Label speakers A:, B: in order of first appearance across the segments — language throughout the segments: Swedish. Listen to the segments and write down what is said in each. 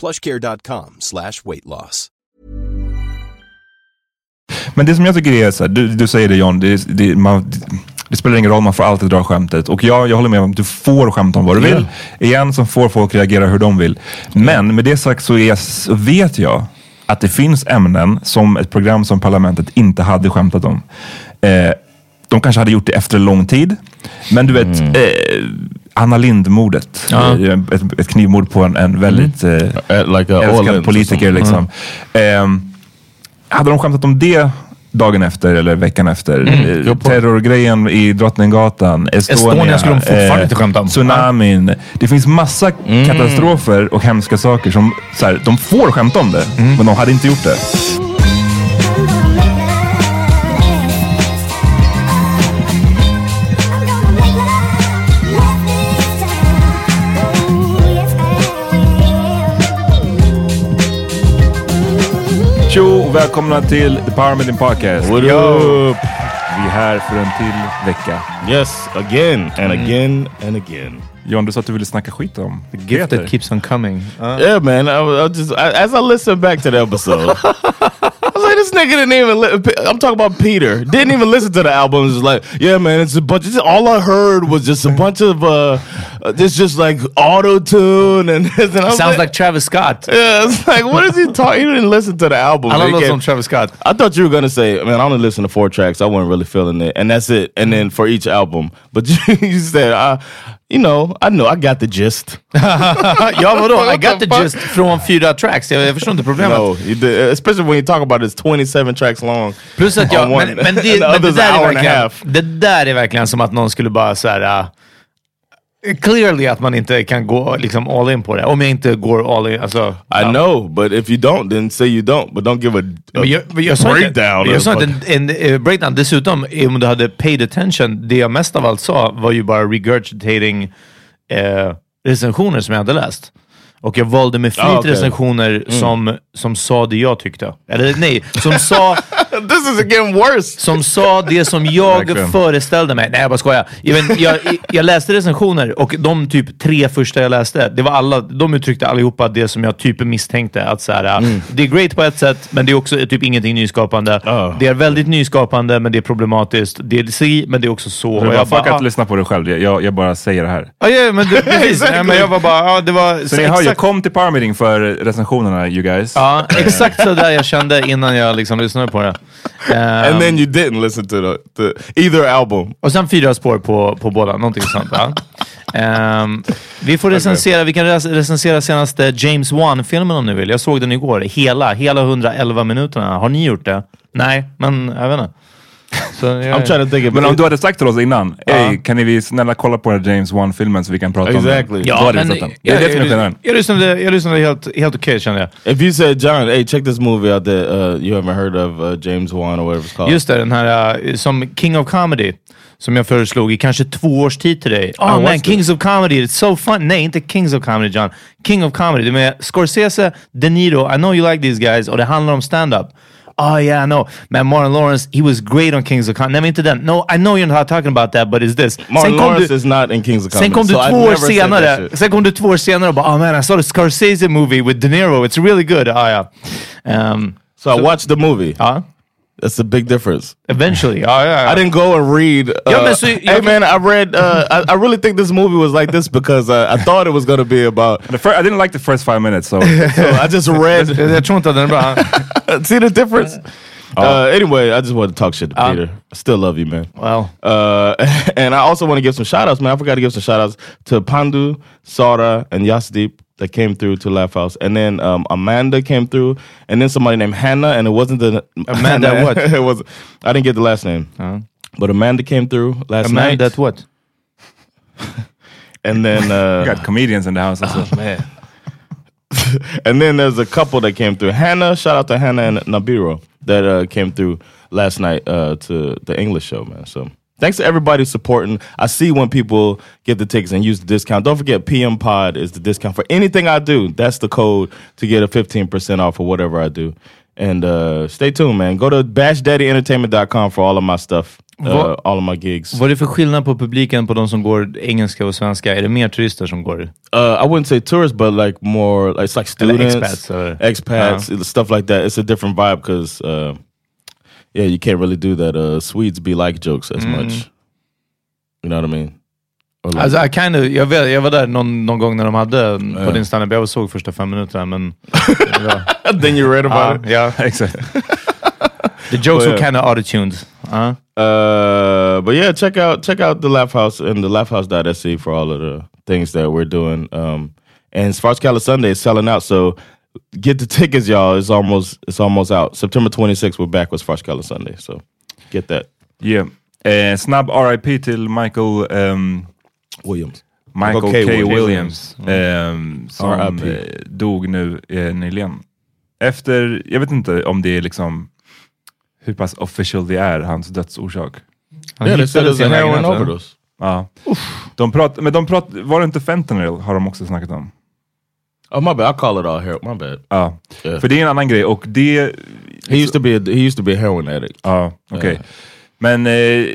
A: plushcare.com slash weight loss.
B: Men det som jag tycker är så här, du, du säger det John, det, det, man, det spelar ingen roll, man får alltid dra skämtet. Och jag, jag håller med om att du får skämta om vad du vill. Igen så får folk reagera hur de vill. Men med det sagt så, är, så vet jag att det finns ämnen som ett program som Parlamentet inte hade skämtat om. Eh, de kanske hade gjort det efter lång tid. Men du vet, eh, Anna Lindh-mordet.
C: Ja.
B: Eh, Ett, ett knivmord på en, en väldigt eh,
C: Uh, like a
B: älskad
C: Orleans
B: politiker. Liksom. Ehm, hade de skämtat om det dagen efter eller veckan efter? Eh,
C: good point.
B: Terrorgrejen i Drottninggatan, Estonia,
C: Estonia skulle de fortfarande inte skämta om.
B: Tsunamin. Det finns massa katastrofer och hemska saker som så här, de får skämta om det, men de hade inte gjort det. Tjo och välkomna till The Power Meeting Podcast.
C: What up?
B: Vi är här för en till vecka.
C: Yes, again and again and again.
B: John, du sa att du ville snacka skit om
D: gift
B: Peter.
D: that keeps on coming.
C: Yeah, man. I, I just I, as I listened back to the episode, nigga didn't even. Li- I'm talking about Peter. Didn't even listen to the album. It's like, yeah, man. It's a bunch. All I heard was just a bunch of uh, this just like auto tune and, and
D: Sounds like Travis Scott.
C: Yeah, it's like what is he talking? He didn't listen to the album.
D: Alla
C: He
D: låter
C: gave-
D: som Travis Scott.
C: I thought you were gonna say, man, I only listened to four tracks. I wasn't really feeling it, and that's it. And then for each album, but you, you said, I, you know, I know, I got the gist.
D: ja vadå? I got
C: the
D: gist från fyra tracks. Jag, jag förstår inte problemet.
C: No, did, especially when you talk about it's 27 tracks long.
D: Plus att jag, men, men, det, men det, där är verkligen, det där är verkligen som att någon skulle bara såhär... Uh, clearly att man inte kan gå liksom all in på det. Om jag inte går all in. Alltså,
C: I know, but if you don't, then say you don't. But don't give a, a
D: jag, jag inte,
C: breakdown.
D: jag sa inte en, en, eh, breakdown. Dessutom, om du hade paid attention, det jag mest av allt sa var ju bara regurgitating eh, recensioner som jag hade läst. Och jag valde med flit
C: Ah, okej.
D: recensioner som, som sa det jag tyckte. Eller nej, som sa,
C: This is getting worse.
D: som sa det som jag föreställde mig. Nej, jag bara skojar. Vet, jag, jag läste recensioner och de typ tre första jag läste, det var alla, de uttryckte allihopa det som jag typ misstänkte. Att så här, Det är great på ett sätt, men det är också typ ingenting nyskapande.
C: Ah.
D: Det är väldigt nyskapande, men det är problematiskt. Det är si, men det är också så.
B: Du bara,
D: jag
B: fuck
D: bara,
B: att lyssna på det själv. Jag- Jag, bara säger det här.
D: ah, ja, men det, precis. Nej, men jag var bara, ja, det var
B: Så
D: exakt,
B: kom till Power Meeting för recensionerna, you guys.
D: ja, exakt så där jag kände innan jag liksom lyssnade på det. Ehm,
C: And then you didn't listen to the, the either album.
D: Och sen fyra spår på, på båda, någonting sånt. Ja. Ehm, vi får recensera, vi kan rec- recensera senaste James Wan-filmen om ni vill. Jag såg den igår, hela, hela 111 minuterna. Har ni gjort det? Nej, men jag vet inte. Så jag,
C: I'm trying to think of
B: Men om du hade sagt till oss innan, hey, kan ni snälla kolla på den här James Wan-filmen så vi kan prata
C: Exactly.
B: om den?
D: Ja, men.
B: Det är
D: jag,
B: det som är
D: jag,
B: skillnaden.
D: jag, lyssnade, jag lyssnade helt, helt okej kände jag.
C: If you said, John, hey, check this movie out that uh, you haven't heard of, uh, James Wan or whatever it's called.
D: Just det, den här uh, som King of Comedy. som jag föreslog i kanske två års tid till dig. Oh man,
C: watched
D: Kings of Comedy, it's so fun. Nej, inte Kings of Comedy John. King of Comedy. Det är med Scorsese, De Niro, I know you like these guys och det handlar om stand-up. Oh yeah, I know. Man, Martin Lawrence, he was great on Kings of Comedy. Men inte den. No, I know you're not talking about that, but it's this.
C: Martin Lawrence
D: du-
C: is not in Kings of Comedy.
D: Sen kom du
C: so
D: två år senare, sen kom du två år senare och bara oh man I saw the Scorsese movie with De Niro, it's really good. Ah, yeah. Um,
C: So I watched the movie.
D: ja,
C: That's a big difference.
D: eventually. Ja, ja, ja.
C: I didn't go and read. Uh,
D: Yeah, but so you-
C: hey man, I read. Uh, I, I really think this movie was like this because uh, I thought it was going to be about.
B: The first, I didn't like the first five minutes so...
C: So I just read.
D: Jag tror inte att den är bra.
C: See the difference? Uh, anyway, I just wanted to talk shit to Peter. I still love you, man.
D: Well,
C: Uh, and I also want to give some shout outs, man. I forgot to give some shout outs to Pandu, Sara, and Yasdeep that came through to Laugh House. And then um, Amanda came through, and then somebody named Hannah, and it wasn't the
D: Amanda what?
C: it was I didn't get the last name, but Amanda came through last
D: a man
C: night.
D: that what?
C: and then uh,
B: We got comedians in the house also.
D: Man.
C: and then there's a couple that came through. Hannah, shout out to Hannah and Nabiro that uh, came through last night uh, to the English show, man. So thanks to everybody supporting. I see when people get the tickets and use the discount. Don't forget, PM Pod is the discount for anything I do. That's the code to get a 15% off for whatever I do. And uh, stay tuned, man. Go to bashdaddyentertainment.com for all of my stuff, uh,
D: What-
C: all of my gigs.
D: Vad är det för skillnad på publiken på de som går engelska och svenska? Är det mer turister som går?
C: uh, I wouldn't say tourists, but like more, like, it's like
D: Eller
C: students,
D: expats, or-
C: expats, stuff like that. It's a different vibe because, uh, yeah, you can't really do that. Uh, Swedes be like jokes as much. You know what I mean? Like-
D: Alltså, I kind of, jag, vet, jag var där någon, någon gång när de hade på din standup. Jag såg första fem minuterna men...
C: then you read about it.
D: ja,
B: Exakt.
D: the jokes
C: Well,
D: were kind of auto-tuned. Ja.
C: Uh, but yeah, check out check out the Laugh House and the laughhouse.se for all of the things that we're doing. Um, and Svartskala Sunday is selling out, so get the tickets, y'all. It's almost it's almost out. September 26th, we're back with Svartskala Sunday, so get that.
B: Yeah. Eh, snabb RIP till Michael... ehm,
C: Williams.
B: Michael K.
C: K.
B: Williams,
C: Williams.
B: ehm, som
C: R.I.P..
B: eh, dog nu eh, nyligen. Efter, jag vet inte om det är liksom hur pass official det är, hans dödsorsak.
D: Han
C: Yeah, they said
D: hittades
C: it's a heroin overdose.
B: Ja. De prat, men de prat, var det inte fentanyl har de också snackat om?
C: Oh my bad, I call it all heroin. My bad.
B: Ja.
C: Yeah.
B: För det är en annan grej och det...
C: He used to be a, he used to be a heroin addict.
B: Ja, okej.
C: Ja.
B: Men eh,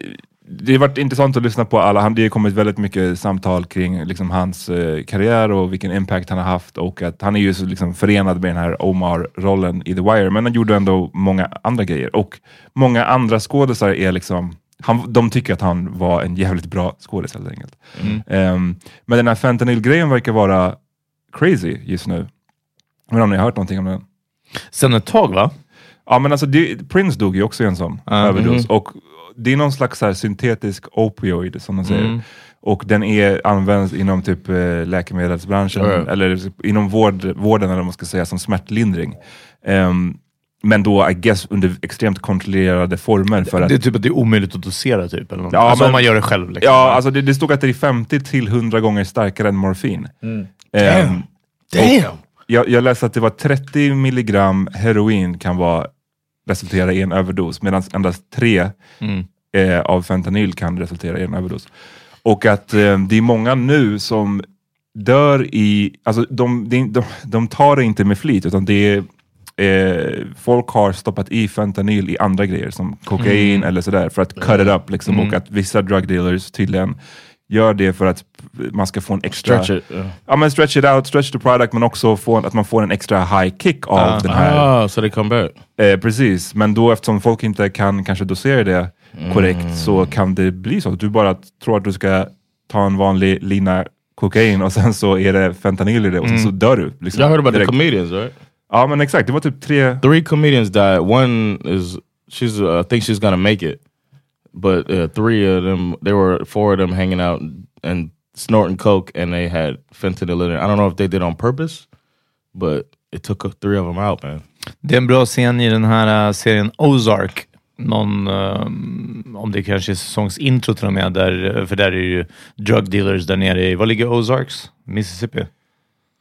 B: det har varit intressant att lyssna på alla. Det har kommit väldigt mycket samtal kring liksom, hans eh, karriär och vilken impact han har haft och att han är ju så liksom, förenad med den här Omar-rollen i The Wire. Men han gjorde ändå många andra grejer och många andra skådisar är liksom han, de tycker att han var en jävligt bra skådis helt enkelt. Ehm, men den här fentanyl-grejen verkar vara crazy just nu. Jag vet inte om ni har hört någonting om den?
D: Sen ett tag va?
B: Ja men alltså det, Prince dog ju också i en sån överdos. Och det är någon slags så här syntetisk opioid som de säger. Och den är, används inom typ eh, läkemedelsbranschen,
C: ja.
B: eller inom vård, vården eller vad man ska säga, som smärtlindring. Ehm, men då I guess under extremt kontrollerade former. För att,
D: Det är typ att det är omöjligt att dosera typ. Eller något.
B: Ja,
D: alltså
B: men-
D: om man gör det själv. Liksom.
B: ja, alltså det, det stod att det är 50 till 100 gånger starkare än morfin. Ehm,
C: Damn. Damn.
B: jag, jag läste att det var 30 milligram heroin kan vara, resultera i en överdos, medan endast 3 eh, av fentanyl kan resultera i en överdos. Och att eh, det är många nu som dör i, alltså de, de, de, de tar det inte med flit, utan det Eh, folk har stoppat i fentanyl i andra grejer som kokain eller sådär för att cut it up. Liksom, Och att vissa drug dealers tydligen gör det för att man ska få en extra...
C: Stretch it. yeah.
B: Ja men stretch it out, stretch the product men också få, att man får en extra high kick av den här.
C: Ah, so they come back.
B: Eh, precis, men då eftersom folk inte kan kanske dosera det korrekt så kan det bli så att du bara tror att du ska ta en vanlig lina kokain och sen så är det fentanyl i det och sen så dör du. Liksom,
C: Y'all heard about the
B: direkt.
C: comedians, right?
B: Ja men exakt, det var typ tre...
C: Three comedians died. One is she's uh, I think she's gonna make it, but uh, three of them, there were four of them hanging out and snorting coke, and they had fentanyl in it. I don't know if they did on purpose, but it took three of them out, man.
D: Det är en bra scen i den här äh, serien Ozark. Någon, ehm, om det kanske är säsongsintro till och med, där, för där är det ju drug dealers där nere i, var ligger Ozarks? Mississippi?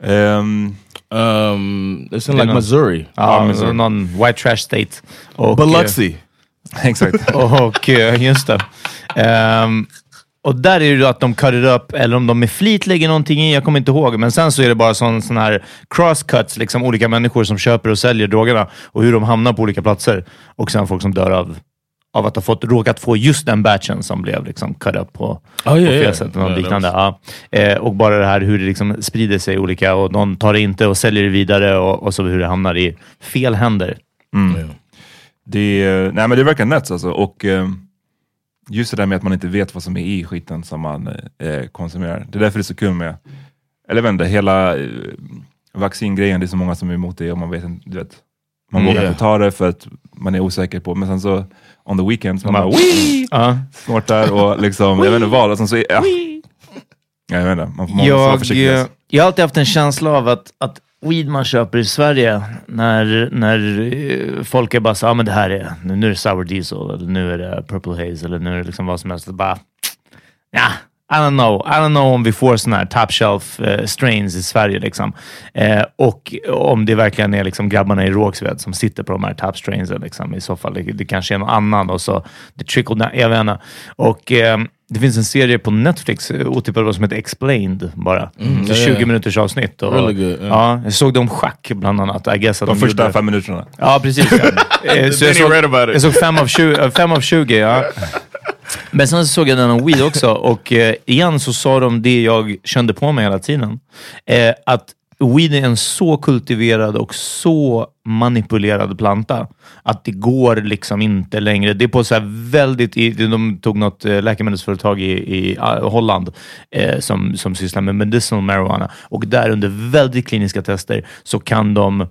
B: ehm,
C: Um, it's in like
D: know.
C: Missouri,
D: Ja,
B: Missouri.
D: någon white trash state. Och,
C: Biloxi.
B: exakt.
D: eh, Och, eh, just det. Ehm, och där är det ju att de cut it up, eller om de med flit lägger någonting i, jag kommer inte ihåg. Men sen så är det bara sån, sån här crosscuts, liksom olika människor som köper och säljer drogerna och hur de hamnar på olika platser. Och sen folk som dör av, av att ha fått, råkat få just den batchen som blev liksom cut up på,
C: ja,
D: på fel sätt.
C: Det
D: liknande. Ja. Eh, och bara det här hur det liksom sprider sig olika och någon tar det inte och säljer det vidare och, och så hur det hamnar i fel händer.
B: Det, nej, men det verkar nuts alltså. Och eh, just det där med att man inte vet vad som är i skiten som man eh, konsumerar. Det är därför det är så kul med, eller inte, hela eh, vaccingrejen. Det är så många som är emot det och man vet inte, du vet. Man
D: Mm.
B: vågar
C: Ja.
B: inte ta det för att man är osäker på, men sen så on the weekends, man
D: Man-
B: bara Wii!
D: Ja.
B: snortar och liksom, jag vet inte vad. Sen så, ja. Ja, jag vet inte, man får, man
D: Jag, eh, jag har alltid haft en känsla av att, att weed man köper i Sverige, när, när eh, folk är bara så ah, men det här är, nu är det sour diesel, eller nu är det purple haze, eller nu är det liksom vad som helst. Bara, ja, I don't know. I don't know om vi får sådana här top shelf eh, strains i Sverige. Liksom. Eh, och om det verkligen är liksom grabbarna i Rågsved som sitter på de här top strainsen. Liksom. I så fall, det, det kanske är någon annan och så det trickle down. Jag vet inte. Och eh, det finns en serie på Netflix, eh, otippat vad som heter Explained bara. så
C: ja,
D: 20
C: ja.
D: minuters avsnitt. Och,
C: Really good, ja.
D: ja, jag såg det om schack bland annat. I guess att
B: De första
D: gjorde-
B: fem minuterna.
D: Ja, precis. Ja. Eh, så jag, såg,
C: read about it.
D: jag såg fem av 20. eh, Fem av 20 ja. Men sen så såg jag den om weed också och eh, igen så sa de det jag kände på mig hela tiden. Eh, att weed är en så kultiverad och så manipulerad planta att det går liksom inte längre. Det är på så här väldigt... De tog något eh, läkemedelsföretag i, i ah, Holland eh, som, som sysslar med medicinal marijuana och där under väldigt kliniska tester så kan de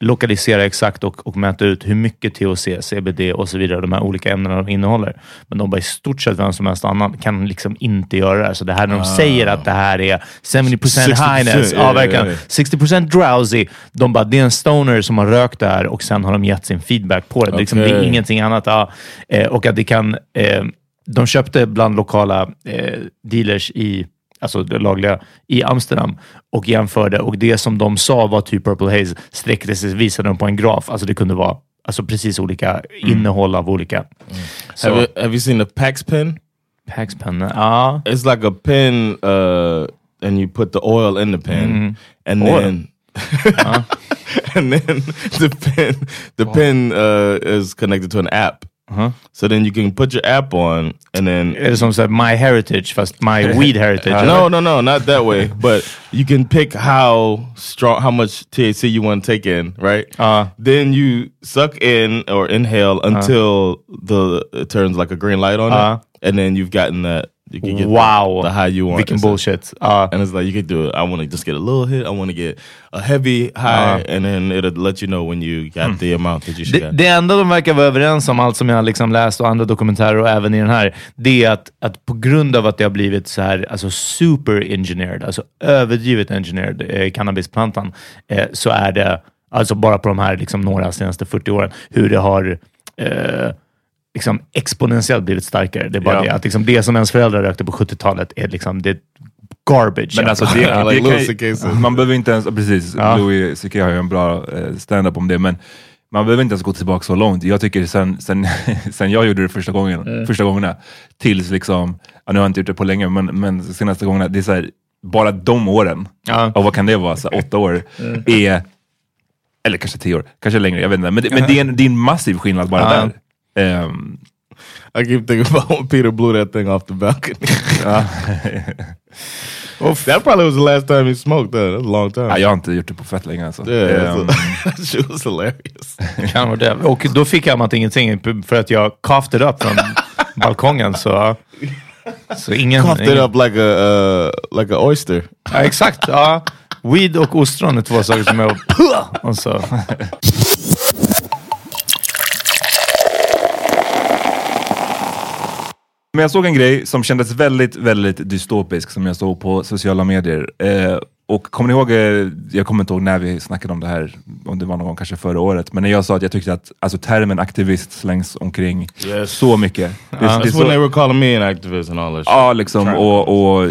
D: lokalisera exakt och, och mäta ut hur mycket THC, CBD och så vidare de här olika ämnena de innehåller. Men de bara i stort sett vem som helst annan kan liksom inte göra det här. Så det här när de säger att det här är 70%,
C: 60%,
D: highness,
C: ja,
D: ja,
C: ja,
D: verkligen.
C: ja.
D: 60% drowsy. De bara, det är en stoner som har rökt det här och sen har de gett sin feedback på det. Det är Liksom, det är ingenting annat. Ja. Eh, och att det kan... Eh, de köpte bland lokala eh, dealers i alltså det lagliga, i Amsterdam och jämförde och det som de sa var typ Purple Haze sträckte sig, visade de på en graf. Alltså det kunde vara alltså precis olika innehåll av olika. Så,
C: Have, you, have you seen the Pax pen?
D: Paxpen, ja.
C: It's like a pen, uh, and you put the oil in the pen, and
D: Oil?
C: then and then the pen the pen uh, is connected to an app. So then you can put your app on, and then
D: Är det som så My Heritage fast My Weed Heritage?
C: no, no, no, not that way. But you can pick how strong, how much THC you want to take in, right?
D: Uh.
C: then you suck in or inhale until the it turns like a green light on
D: Uh.
C: it, and then you've gotten that. You can get
D: Wow.
C: the, the high you want.
D: Vilken bullshit. Ja.
C: And it's like you could do it. I want to just get a little hit. I want to get a heavy high, and then it'll let you know when you got the amount that you should
D: Det,
C: get.
D: det enda de verkar vara överens om, allt som jag har liksom läst och andra dokumentärer och även i den här, det är att, att på grund av att det har blivit så här alltså super engineered, alltså överdrivet engineered, eh, cannabisplantan, eh, så är det, alltså bara på de här liksom, några senaste 40 åren, hur det har eh, liksom exponentiellt blivit starkare. Det är bara
B: Ja.
D: det att liksom, det som ens föräldrar rökte på 70-talet är liksom, det garbage.
B: Men alltså det, det
C: like
B: kan, man behöver inte ens, precis,
D: Ja.
B: Louis CK har ju en bra eh, stand-up om det, men man behöver inte ens gå tillbaka så långt. Jag tycker sen, sen, sen jag gjorde det första gången, första gångerna, tills liksom, ja, nu har jag inte gjort det på länge, men, men senaste gångerna, det är så här, bara de åren,
D: Ja.
B: och vad kan det vara, så här, åtta år, är, eller kanske tio år, kanske längre, jag vet inte, men, det- men det, är en, det är en massiv skillnad bara
D: Ja.
B: där. Ehm,
C: I keep thinking about when Peter blew that thing off the balcony. that probably was the last time he smoked. That, that was a long time.
B: ja, jag har inte gjort det på fett länge alltså.
C: yeah, shit was hilarious.
D: Kan vara det. Och då fick jag att ingenting för att jag coughed it up från balkongen. Så, så ingen...
C: Coughed it
D: ingen
C: up like a uh, like a oyster.
D: Ja, exakt. Ja. Weed och ostron är två saker som jag... Och så.
B: Men jag såg en grej som kändes väldigt, väldigt dystopisk som jag såg på sociala medier. Eh, och kommer ni ihåg, eh, jag kommer inte ihåg när vi snackade om det här, om det var någon gång kanske förra året, men när jag sa att jag tyckte att alltså, termen aktivist slängs omkring
C: Yes.
B: så mycket. Det, det är
C: That's
B: så-
C: when they were calling me an activist and all that shit.
B: Ja, liksom. Och, och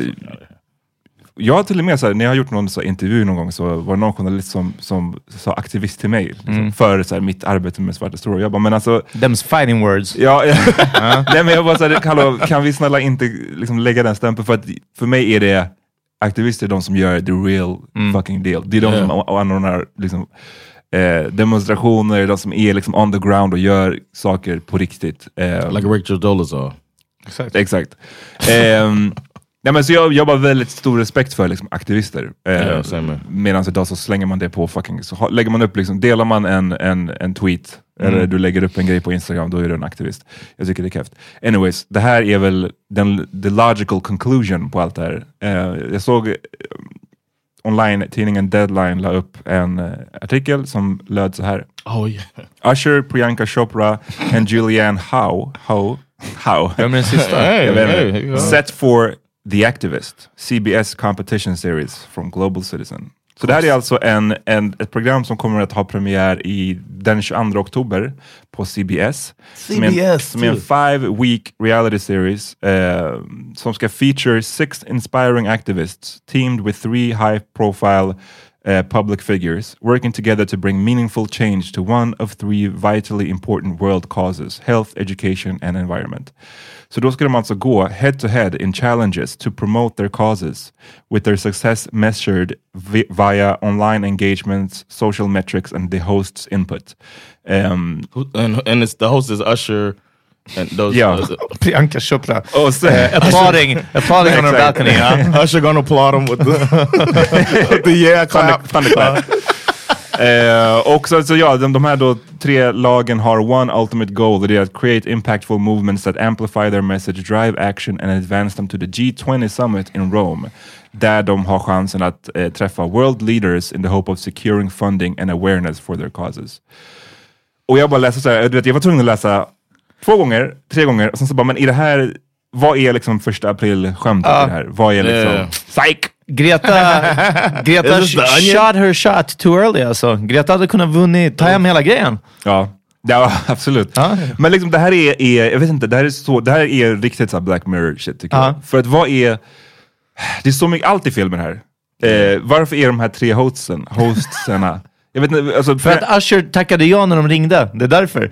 B: jag har till och med, så här, när jag har gjort någon så här, intervju någon gång så var det någon journalist som, som sa aktivist till mig liksom, för så här, mitt arbete med Svarta Stora. Jag bara, men alltså
D: Them's fighting words.
B: Ja, Nej, men jag bara såhär, hallå, kan vi snälla inte liksom, lägga den stämpeln? För att för mig är det aktivister de som gör the real fucking deal. Det är de
C: Ja.
B: som anordnar liksom, eh, demonstrationer, de som är liksom on the ground och gör saker på riktigt. Eh,
C: Like Richard Dolezal.
B: Exakt. Ehm, nej, men så jag, jag har väldigt stor respekt för liksom, aktivister. Eh,
C: Ja.
B: Medan idag så slänger man det på fucking, så lägger man upp, liksom, delar man en, en, en tweet, eller du lägger upp en grej på Instagram, då är du en aktivist. Jag tycker det är keft. Anyways, det här är väl den the logical conclusion på allt det här. Eh, jag såg eh, online-tidningen Deadline la upp en eh, artikel som löd så här.
C: Oh yeah.
B: Usher, Priyanka Chopra and Julianne Howe, Howe, Howe
D: Vem är den sista?
C: Hey, hey, go.
B: Set for The Activist, CBS competition series from Global Citizen. Så det här är alltså en, en, ett program som kommer att ha premiär i den 22 oktober på CBS. En,
C: CBS,
B: som är en
C: too.
B: five week reality series eh, som ska feature six inspiring activists teamed with three high profile uh, public figures working together to bring meaningful change to one of three vitally important world causes health, education, and environment. Så då ska de alltså gå head to head in challenges to promote their causes with their success measured vi- via online engagements, social metrics, and the host's input. Um,
C: And and it's the host is Usher those
B: Yeah.
C: uh,
D: Priyanka Chopra.
B: och sen,
D: Uh, applauding, applauding on her balcony. Ja.
C: Usher gonna applaud him with the, with the yeah clap.
B: Thunderclap. Eh, och så, så ja, de, de här då tre lagen har one ultimate goal. Det är att create impactful movements that amplify their message, drive action and advance them to the G20 summit in Rome. Där de har chansen att eh, träffa world leaders in the hope of securing funding and awareness for their causes. Och jag bara läste så här, jag var tvungen att läsa två gånger, tre gånger, och sen så bara, men i det här, vad är liksom första april-skämtet i det här? Vad är liksom,
C: Yeah.
B: psych!
D: Greta, Greta shot her shot too early alltså. Greta hade kunnat vunnit, ta hem hela grejen.
B: Ja, ja absolut.
D: Ja.
B: Men liksom det här är, är, jag vet inte, det här är, så, det här är riktigt så här Black Mirror shit tycker
D: Ja.
B: jag. För att vad är, det är så mycket, allt i filmen här. Eh, varför är de här tre hostsen, hostsarna, jag vet inte, alltså,
D: För att Usher tackade ja när de ringde. Det är därför.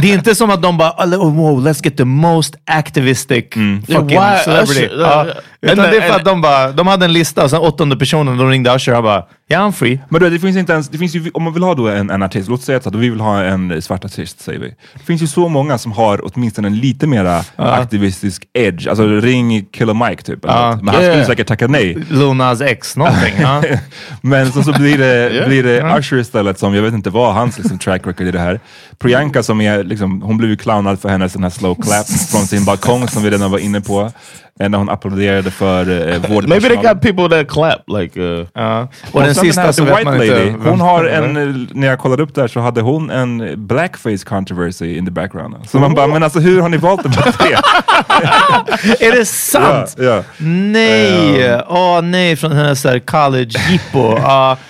D: Det är inte som att de bara, oh, wow, let's get the most activistic fucking
C: why
D: celebrity.
C: Usher? Uh,
D: Utan det är för
C: and-
D: att de bara, de hade en lista och sen åttonde personen, de ringde Usher och han bara, ja I'm free.
B: Men du, det finns inte ens, det finns ju, om man vill ha då en, en artist, låt säga att vi vill ha en svart artist, säger vi. Det finns ju så många som har åtminstone en lite mera aktivistisk edge. Alltså ring Killer Mike typ. något. Men han skulle
C: Yeah.
B: säkert tacka nej.
D: Lil Nas X, någonting. ja.
B: Men så, så blir det,
C: Ja.
B: blir det Usher istället som, jag vet inte vad hans liksom, track record i det här. Priyanka som är, liksom, hon blev ju clownad för hennes den här slow clap från sin balkong som vi redan var inne på. Eh, När hon applåderade för eh, vårdpersonalen.
C: Maybe they got people that clap like uh,
D: Ja. Och
B: Och
D: den sista
B: här
D: så vet
B: White
D: man
B: Lady,
D: inte.
B: hon har en, eh, när jag kollade upp där så hade hon en blackface controversy in the background. Så man bara, men alltså hur har ni valt de här tre?
D: Är det sant?
B: Ja, ja.
D: Nej! Åh nej, från hennes så här college jippo. Ja.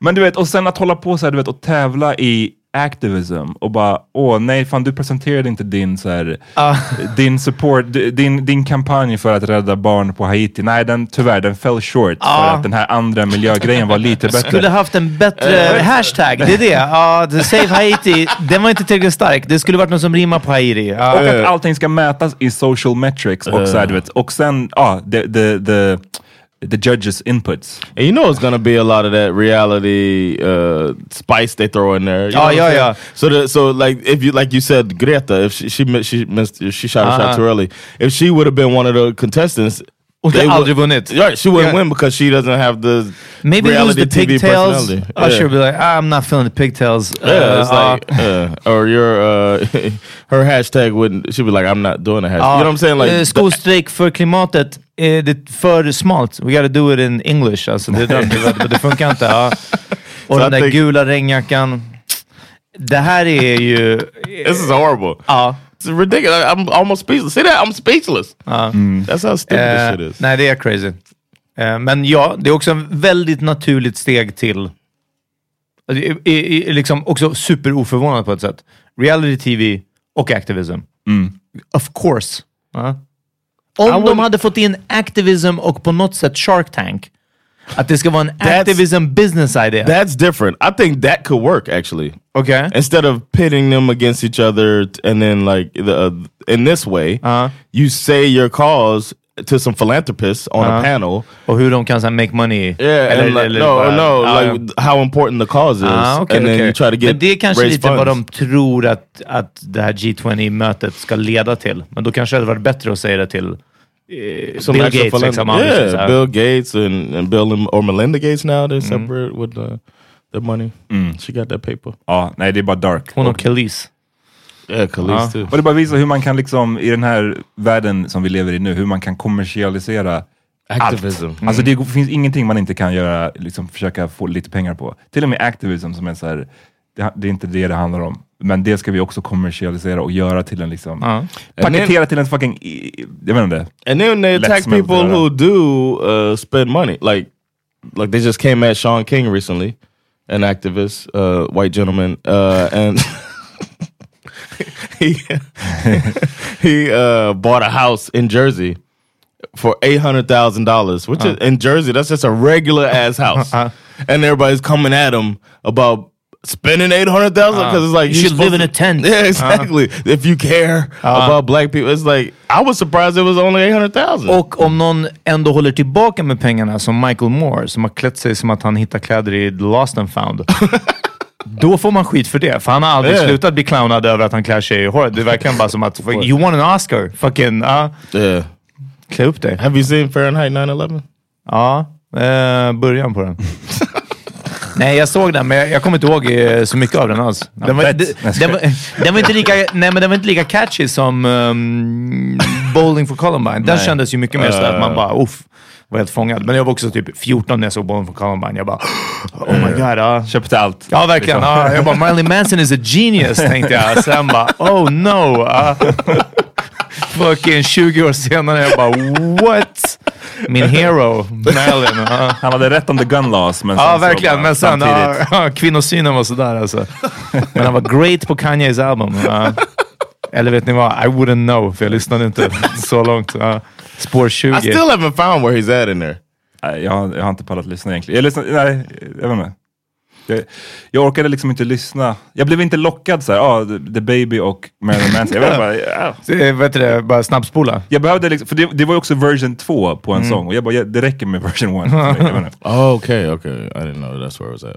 B: Men du vet, och sen att hålla på så här, du vet, och tävla i activism och bara, åh nej, fan du presenterade inte din, så här, din support, din, din kampanj för att rädda barn på Haiti. Nej, den, tyvärr, den fell short för
D: Ja.
B: att den här andra miljögrejen var lite bättre.
D: Skulle haft en bättre hashtag, det är det. Ja, the Save Haiti, den var inte tillräckligt stark. Det skulle varit något som rimmar på Haiti. Ja.
B: Och att allting ska mätas i social metrics och, så här, du vet, och sen, ja, the, the, the, the judges inputs.
C: And you know it's gonna be a lot of that reality uh, spice they throw in there. You know
D: Oh, yeah, yeah.
C: So the, so like if you like you said Greta, if she she she missed she shot a
D: Uh-huh.
C: shot too early. If she would have been one of the contestants, they
D: det
C: would-
D: aldrig vunnit.
C: Right, she wouldn't
D: Yeah.
C: win because she doesn't have the
D: Maybe lose
C: reality
D: the
C: TV
D: pigtails.
C: personality.
D: Usher
C: Yeah.
D: be like, ah, I'm not feeling the pigtails.
C: Yeah,
D: Uh,
C: it's like, uh, or your uh, her hashtag wouldn't. She'd be like, I'm not doing a hashtag.
D: Ja,
C: You know what I'm saying? Like,
D: school strike för klimatet, eh, det är för smalt. We gotta do it in English. Alltså, det, det, det, det funkar inte. Ja. Och den där gula regnjackan. Det här är ju...
C: this is horrible.
D: Ja.
C: It's ridiculous. I'm almost speechless. See that? I'm speechless. That's how stupid
D: Eh,
C: this shit is.
D: nej, det är crazy. Eh, men ja, det är också en väldigt naturligt steg till... alltså, I, i, i, liksom också superoförvånad på ett sätt. Reality TV och activism. Of course. Ja. Om
C: I
D: de hade fått in Activism och på något sätt Shark Tank. Att det ska vara en
C: That's-
D: Activism business idea.
C: That's different. I think that could work actually.
D: Okay.
C: Instead of pitting them against each other, and then like the, uh, in this way,
D: Uh-huh.
C: you say your cause to some philanthropists on a
D: Uh-huh.
C: panel.
D: Och hur de kan så här, make money.
C: Yeah, and like, no,
D: bara-
C: no,
D: Ja,
C: like how important the cause is,
D: Ah, okej,
C: and then
D: okej.
C: you try to get
D: Men det är kanske lite vad de
C: funds.
D: tror att, att det här G20-mötet ska leda till. Men då kanske det hade varit bättre att säga det till eh, Bill Gates. Liksom,
C: yeah,
D: här.
C: Bill Gates and, and Bill and, or Melinda Gates now
D: Mm.
C: they're separate with the, the money. She got that paper.
B: Ja, nej det är bara dark.
D: Hon
B: Och-
D: och Khalees.
C: Yeah, Khalees too.
B: Och det bara visar hur man kan liksom, i den här världen som vi lever i nu, hur man kan kommersialisera
C: Activism.
B: allt. Alltså det finns ingenting man inte kan göra, liksom försöka få lite pengar på. Till och med activism som är så här, det, det är inte det det handlar om. Men det ska vi också kommersialisera och göra till en liksom,
D: Ja.
B: paketera till en fucking, jag vet inte.
C: And then they attack people who do uh, spend money. Like, like they just came at Sean King recently, an activist, uh, white gentleman, uh, and he he uh, bought a house in Jersey for eight hundred thousand dollars, which is in Jersey that's just a regular ass uh-huh. house, and everybody's coming at him about. Spending eight hundred thousand uh, because it's like
D: You should live in a tent.
C: Yeah, uh-huh. exactly. If you care uh-huh. about black people, it's like I was surprised it was only eight hundred thousand.
D: Och om någon ändå håller tillbaka med pengarna som Michael Moore, som har klätt sig som att han hittar kläder i The Lost and found. Då får man skit för det, för han har aldrig
C: Yeah.
D: slutat bli clownad över att han klär sig i håret. Det är verkligen bara som att, you won an Oscar, fucking, ja.
C: Yeah.
D: klä upp dig.
C: Have you seen Fahrenheit 9/11?
D: Ja, eh, början på den. Nej, jag såg den, men jag, jag kommer inte ihåg eh, så mycket av den alls. Den var, den, den, var, den, var inte lika, nej, men den var inte lika catchy som um, Bowling for Columbine. Den kändes ju mycket mer sådär att man bara, uff, var helt fångad. Men jag var också typ 14 när jag såg Bowling for Columbine. Jag bara, oh my god. Ja,
B: Köpte allt.
D: ja verkligen. Ja, jag bara, Marilyn Manson is a genius, tänkte jag. Sen bara, oh no. Ja. Fucking 20 år senare, jag bara, what? Min hero, Marilyn. Ja.
B: Han hade rätt om the gun laws, men
D: Ja, verkligen.
B: bara
D: Men sen, ja, kvinnosynen var sådär alltså. Men han var great på Kanyes album. Eller vet ni vad? I wouldn't know, för jag lyssnade inte så långt. Ja. Spår 20.
C: I still haven't found where he's at in there.
B: Nej, jag, har- jag har inte pallat lyssna egentligen. Jag, lyssnar, nej, jag vet inte. Jag, jag orkade liksom inte lyssna. Jag blev inte lockad såhär, ah, the, the Baby och Marilyn Manson. Jag, vet bara, ja.
D: Eh, Vet du det? Bara snabbspola.
B: jag behövde liksom, för det, det var ju också version 2 på en sång och jag bara, ja, det räcker med version 1. Jag vet inte.
C: Oh, okay, okay. I didn't know that's where it was at.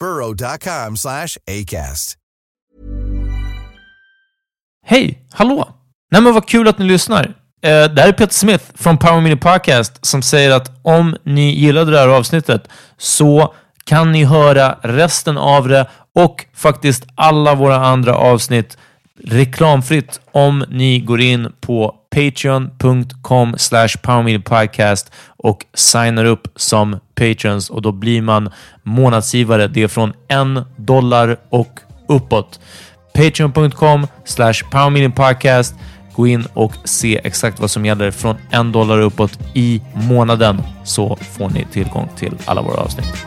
E: burrow.com slash ACAST.
D: Hej! Hallå! Nej men vad kul att ni lyssnar. Eh, det här är Peter Smith från Power Mini Podcast som säger att om ni gillade det här avsnittet så kan ni höra resten av det och faktiskt alla våra andra avsnitt reklamfritt om ni går in på patreon.com slash powerminipodcast och signar upp som patrons och då blir man månadsgivare. Det är från en dollar och uppåt. Patreon.com slash Podcast. Gå in och se exakt vad som gäller från en dollar uppåt i månaden så får ni tillgång till alla våra avsnitt.